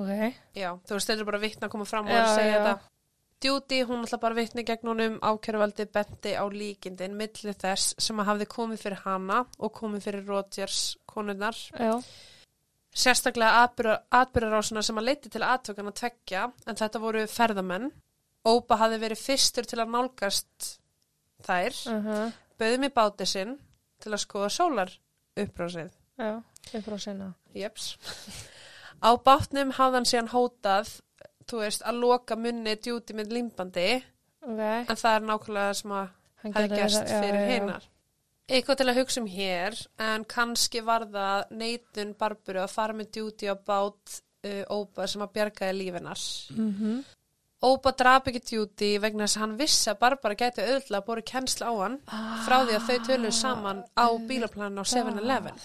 S2: Ok.
S1: Já, þú veist, þetta er bara vittna að koma fram og
S2: Já,
S1: segja
S2: já.
S1: þetta. Judy, hún ætla bara vittni gegn honum ákjörvaldi benti á líkindin milli þess sem að hafði komið fyrir hana og komið fyrir Rodgers konurnar.
S2: Já.
S1: Sérstaklega atburðarásuna sem að leiti til aðtökan að tveggja en þetta voru ferðamenn. Óba hafði verið fyrstur til að nálgast þær,
S2: Uh -huh.
S1: bauðum í báti sinn til að skoða sólar uppbrásið.
S2: Já. Sinna.
S1: Jeps. *laughs* Á bátnum hafði hann síðan hótað, þú veist, að loka munni djúti með limbandi,
S2: Ok.
S1: en það er nákvæmlega sem að
S2: Hann þetta- já,
S1: fyrir hinnar. Eitthvað til að hugsa um hér, en kannski var það neitun Barburu að fara með djúti á bát uh, Óba sem að bjargaði lífinar.
S2: Mhm.
S1: Óba drap ekki djúti vegna þess að hann vissi að Barbara gæti auðvitað að bóri kennsla á hann frá því að þau töluðu saman á bílaplaninu á 7-Eleven.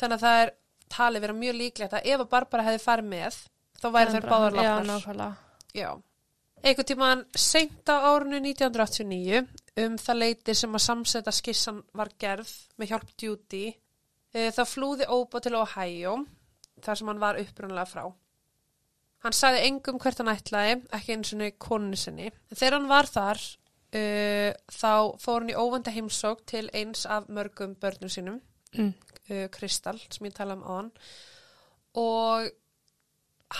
S1: Þannig að það er talið vera mjög líklegt að ef að Barbara hefði farið með, þá væri þær báðar
S2: nákvæmlega.
S1: Já. Einhvern tímann seint á árinu 1989 um það leiti sem að samsetta skissan var gerð með hjálp Judy Uh, þá flúði Óba til Ohio, þar sem hann var upprunlega frá. Hann sagði engum hvert hann ætlaði, ekki eins og konu sinni. En þegar hann var þar, uh, þá fór hann í óvenda heimsók til eins af mörgum börnum sínum,
S2: Mm.
S1: uh, Kristall, sem ég tala um á hann. Og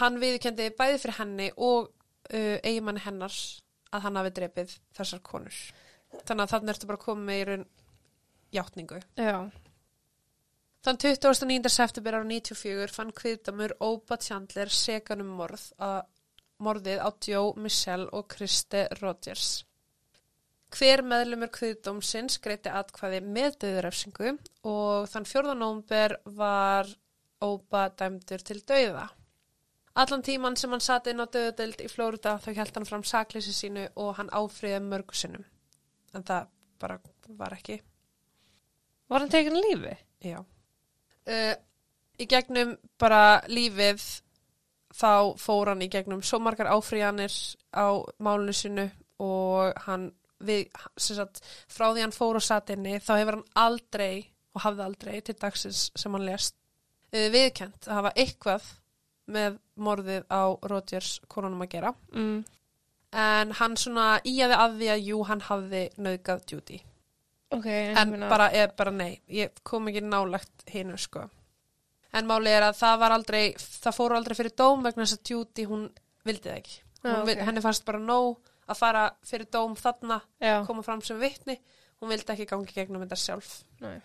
S1: hann viðkendi bæði fyrir henni og uh, eigimanni hennars að hann hafi drepið þessar konur. Þannig að þannig ertu bara komið í raun játningu.
S2: Já.
S1: Þann 29. september ára 94 fann kviðdamur Óba Chandler segan um morð að morðið á Joe, Michelle og Kriste Rogers. Hver meðlumur kviðdómsins greiti atkvæði með döðurefsingu og þann 4. nómber var Óba dæmdur til döða. Allan tíman sem hann satt inn á döðudeld í Flórida þá held hann fram sakleysi sínu og hann áfriði mörgu sinnum. En það bara var ekki.
S2: Var hann tekin lífi?
S1: Já. Uh, í gegnum bara lífið þá fór hann í gegnum svo margar áfríjanir á málinu sinu og hann við, sagt, frá því hann fór og satt inni þá hefur hann aldrei og hafði aldrei til dagsins sem hann lést uh, viðkent að hafa eitthvað með morðið á Rodgers konunum að gera
S2: Mm.
S1: en hann svona íjaði að því að jú, hann hafði nauðgað Judy
S2: Ok,
S1: en bara, er bara nei, ég kom ekki nálagt hinu sko en máli er að það var aldrei það fóru aldrei fyrir dóm vegna þess að Judy hún vildi það ekki
S2: Já,
S1: Hún vil-
S2: ok.
S1: henni fannst bara nóg að fara fyrir dóm þarna,
S2: Já.
S1: koma fram sem vitni hún vildi ekki gangi gegnum þetta sjálf
S2: Nei.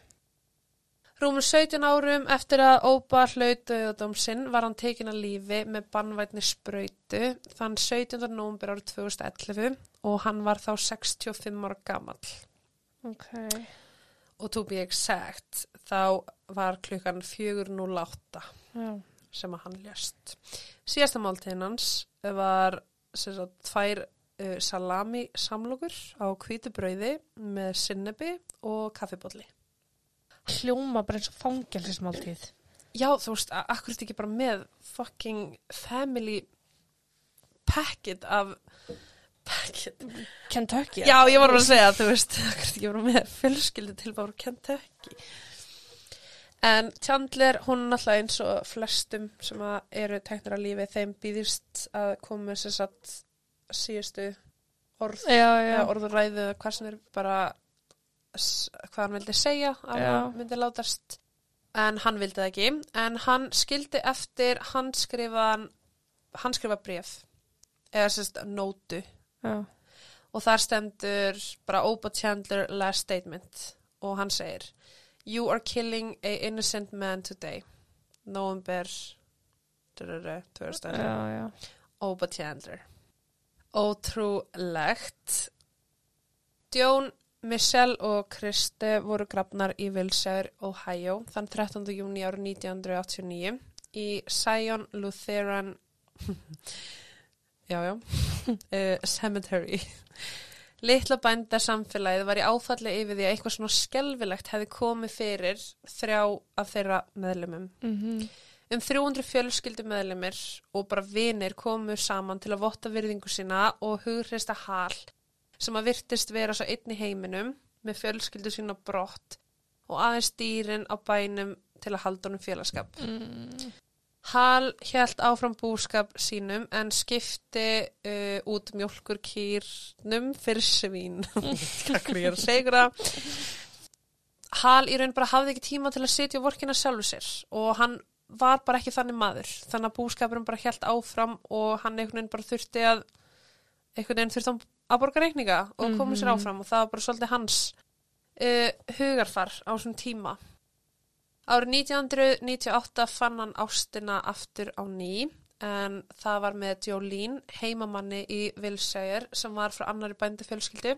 S1: Rúmur 17 árum eftir að Óba hlaut döðadóm sinn var hann tekin að lífi með bannvætni sprautu þann 17. nómber árið 2011 og hann var þá 65 ára gamall
S2: Ok.
S1: og to be exact þá var klukkan 4.08
S2: Já.
S1: sem að hann ljöst. Síðasta máltíðin hans var sagt, tvær uh, salami samlokur á hvítu brauði með sinnebi og kaffibólli.
S2: Hljóma bara eins og fangelsismáltíð.
S1: Já, þú veist, a- akkur þetta ekki bara með fucking family packet af.
S2: Kentucky.
S1: Já, ég var að segja, þú veist, ekki bara með fjölskyldu til bara Kentucky. En Chandler, hún náttúrulega eins og flestum sem að eru teknir að lífi, þeim býðist að koma sem sagt síðustu orð, orðuræðu, eða hvað sem er bara hvað hann vildi segja að hann myndi látast. En hann vildi það ekki. En hann skildi eftir hann skrifaðan hann skrifa bref eða sérst nótu
S2: Já.
S1: og þar stendur bara Oba Chandler last statement og hann segir You are killing a innocent man today November 2011
S2: Já, já.
S1: Oba Chandler Ótrúlegt Djón, Michelle og Kristi voru grafnar í Wilshire, Ohio þann 13. júni árið 1989 í Zion Lutheran *laughs* já, já uh, *laughs* Cemetery Litla bænda samfélagið var í áfalli yfir því að eitthvað svona skelfilegt hefði komið fyrir þrjá af þeirra meðlumum
S2: Mm
S1: Um 300 fjölskyldu meðlumir og bara vinir komu saman til að votta virðingu sína og hughrista hal sem að virtist vera svo einn í heiminum með fjölskyldu sína brott og aðeins dýrin á bænum til að halda honum félagskap.
S2: Mm.
S1: Hal hjælt áfram búskap sínum en skipti uh, út mjólkur kýrnum fyrir svín. *laughs* Takk fyrir að segja það. Hal í raun bara hafði ekki tíma til að sitja á vorkina sjálfu sér og hann var bara ekki þannig maður. Þannig að búskapurinn bara hjælt áfram og hann einhvern veginn bara þurfti að einhvern veginn þurfti að borga reikninga og koma sér
S2: Mhm.
S1: áfram og það var bara svolítið hans uh, hugarfar á þessum tíma. Árið 1998 fann hann ástina aftur á ný en það var með Jolene, heimamanni í Wilshire sem var frá annari bændufjölskyldu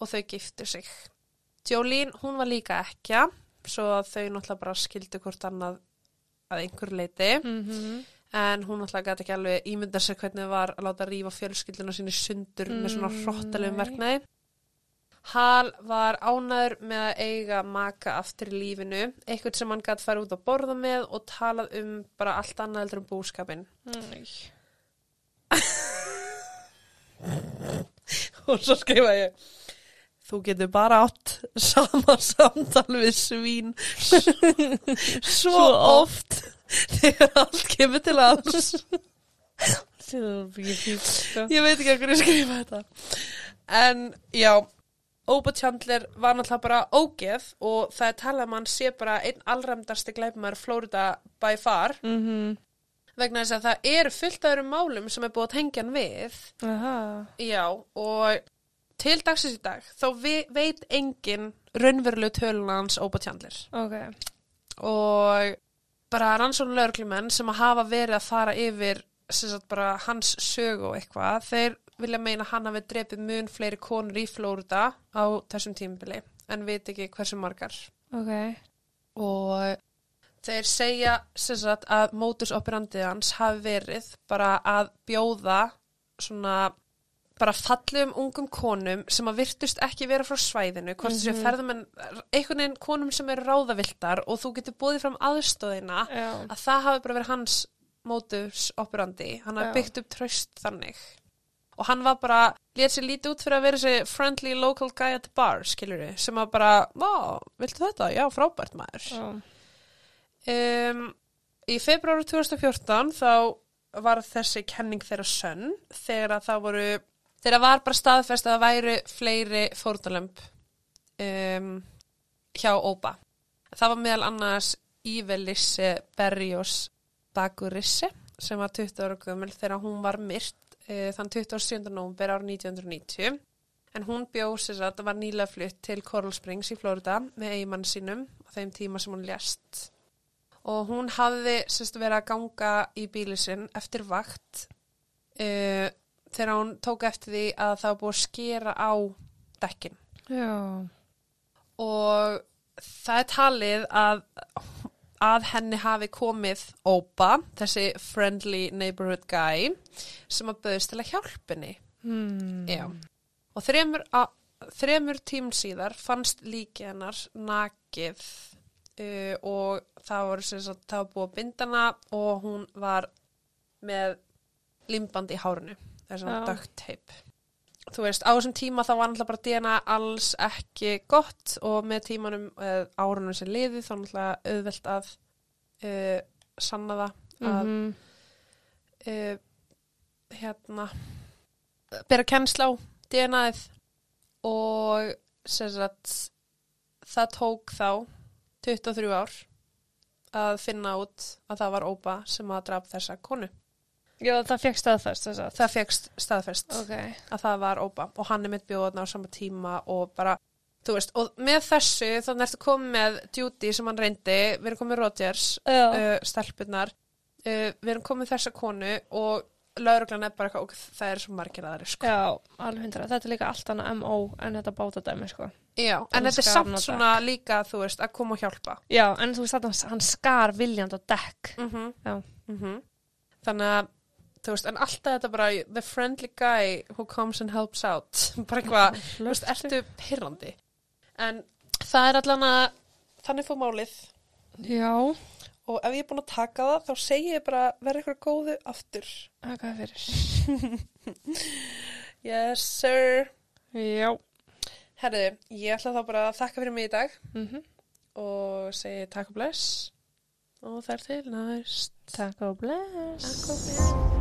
S1: og þau giftu sig. Jolene, hún var líka ekja svo þau náttúrulega bara skildu hvort annað að einhver leiti
S2: Mm
S1: en hún náttúrulega gæti ekki alveg ímynda sér hvernig það var að láta rífa fjölskylduna sinni sundur með svona
S2: Mm,
S1: hróttalegum verknæði. Hal var ánæður með að eiga maka aftur í lífinu, eitthvað sem hann gæti fara út að borða með og talað um bara allt annað heldur um búskapin.
S2: Nei. *laughs*
S1: og svo skrifa ég þú getur bara átt sama samtal við svín svo, oft þegar allt kemur til alls
S2: sko.
S1: ég veit ekki hvernig ég skrifa þetta en já Oba Chandler var náttúrulega bara ógeð og það er talað um hann sé bara einn allræmdasti glæpumar Florida by far
S2: Mhm.
S1: vegna þess að það eru fullt af öðrum málum sem er búið að tengja hann við
S2: Aha.
S1: já og til dagsins í dag þá vi, veit engin raunverulegu tölun hans Oba Chandler
S2: Ok.
S1: og bara rannsóknu lögreglumenn sem að hafa verið að fara yfir sem sagt bara hans sögu og eitthvað þeir vilja meina hann hafi drepið mun fleiri konur í Flórida á þessum tímabili en veit ekki hversu margar
S2: Ok.
S1: og þeir segja sem sagt að mótus operandið hans hafi verið bara að bjóða svona bara fallum ungum konum sem að virtust ekki vera frá svæðinu, hvort þessu
S2: Mhm.
S1: ferðamenn, einhvern veginn konum sem eru ráðavildar og þú getur búið fram aðstóðina
S2: Já.
S1: að það hafi bara verið hans mótus operandi, hann hafi byggt upp tröst þannig og hann var bara, létt sér lítið út fyrir að vera þessi friendly local guy at the bar, skilur við, sem að bara, ó, viltu þetta? Já, frábært maður.
S2: Já.
S1: Um, í februari 2014 þá var þessi kenning þeirra sönn þegar að það voru, þegar var bara staðfest að það væru fleiri fórnalömb um, hjá Óba. Það var meðal annars Ívelissi Berjós Bagurissi sem var 20 ára gömul þegar hún var myrt uh, þann 27. nóvumber árið 1990 en hún bjóð sér að það var nýlega flutt til Coral Springs í Florida með eigimann sínum á þeim tíma sem hún lést og hún hafði sérst verið að ganga í bíli sinn eftir vakt uh, þegar hún tók eftir því að það var búið að skera á dekkin
S2: Já.
S1: og það er talið að að henni hafi komið Ópa, þessi friendly neighborhood guy sem að bauðist til að hjálpa henni.
S2: Hmm.
S1: Og þremur, þremur tím síðar fannst líki hennar nakið uh, og það sem sagt, það var búið að binda hana og hún var með limband í hárinu. Það er svona duct tape þú veist, á þessum tíma þá var náttúrulega bara DNA alls ekki gott og með tímanum uh, árunum sem liði þá náttúrulega auðvelt að uh, sanna það að
S2: Mhm.
S1: uh, hérna bera kennsla á DNA-ið og sagt það tók þá 23 ár að finna út að það var Óba sem að draf þessa konu.
S2: Já, það fekk staðfest þess að.
S1: Það fegst staðfest
S2: Ok.
S1: að það var Óba og hann er mitt bjóðan á sama tíma og bara, þú veist, og með þessu þannig ertu komið með Judy sem hann reyndi, við erum komið Rodgers, uh, stelpunar uh, við erum komið þessa konu og lauruglan er bara eitthvað og það er svo margir aðri sko.
S2: Já, alveg hundra. Þetta er líka allt annað MO en þetta bátadæmi, sko.
S1: Já, en
S2: Hann
S1: þetta er samt
S2: á
S1: svona líka þú veist að koma og hjálpa
S2: Já, en þú veist að hann- skar viljand á dekk.
S1: mm
S2: Já.
S1: þannig að þú veist, en alltaf þetta bara the friendly guy who comes and helps out. *laughs* Bara eitthvað, *laughs* þú veist, ertu pyrrandi en það er allan að þannig fór málið.
S2: Já.
S1: og ef ég er búin að taka það þá segi ég bara verða ykkur góðu aftur.
S2: Það er fyrir. *laughs*
S1: yes sir.
S2: Já.
S1: herðu, ég ætla þá bara að þakka fyrir mig í dag.
S2: Mm
S1: og segi takk og bless. Og þær til næst.
S2: Takk og bless.
S1: Takk og bless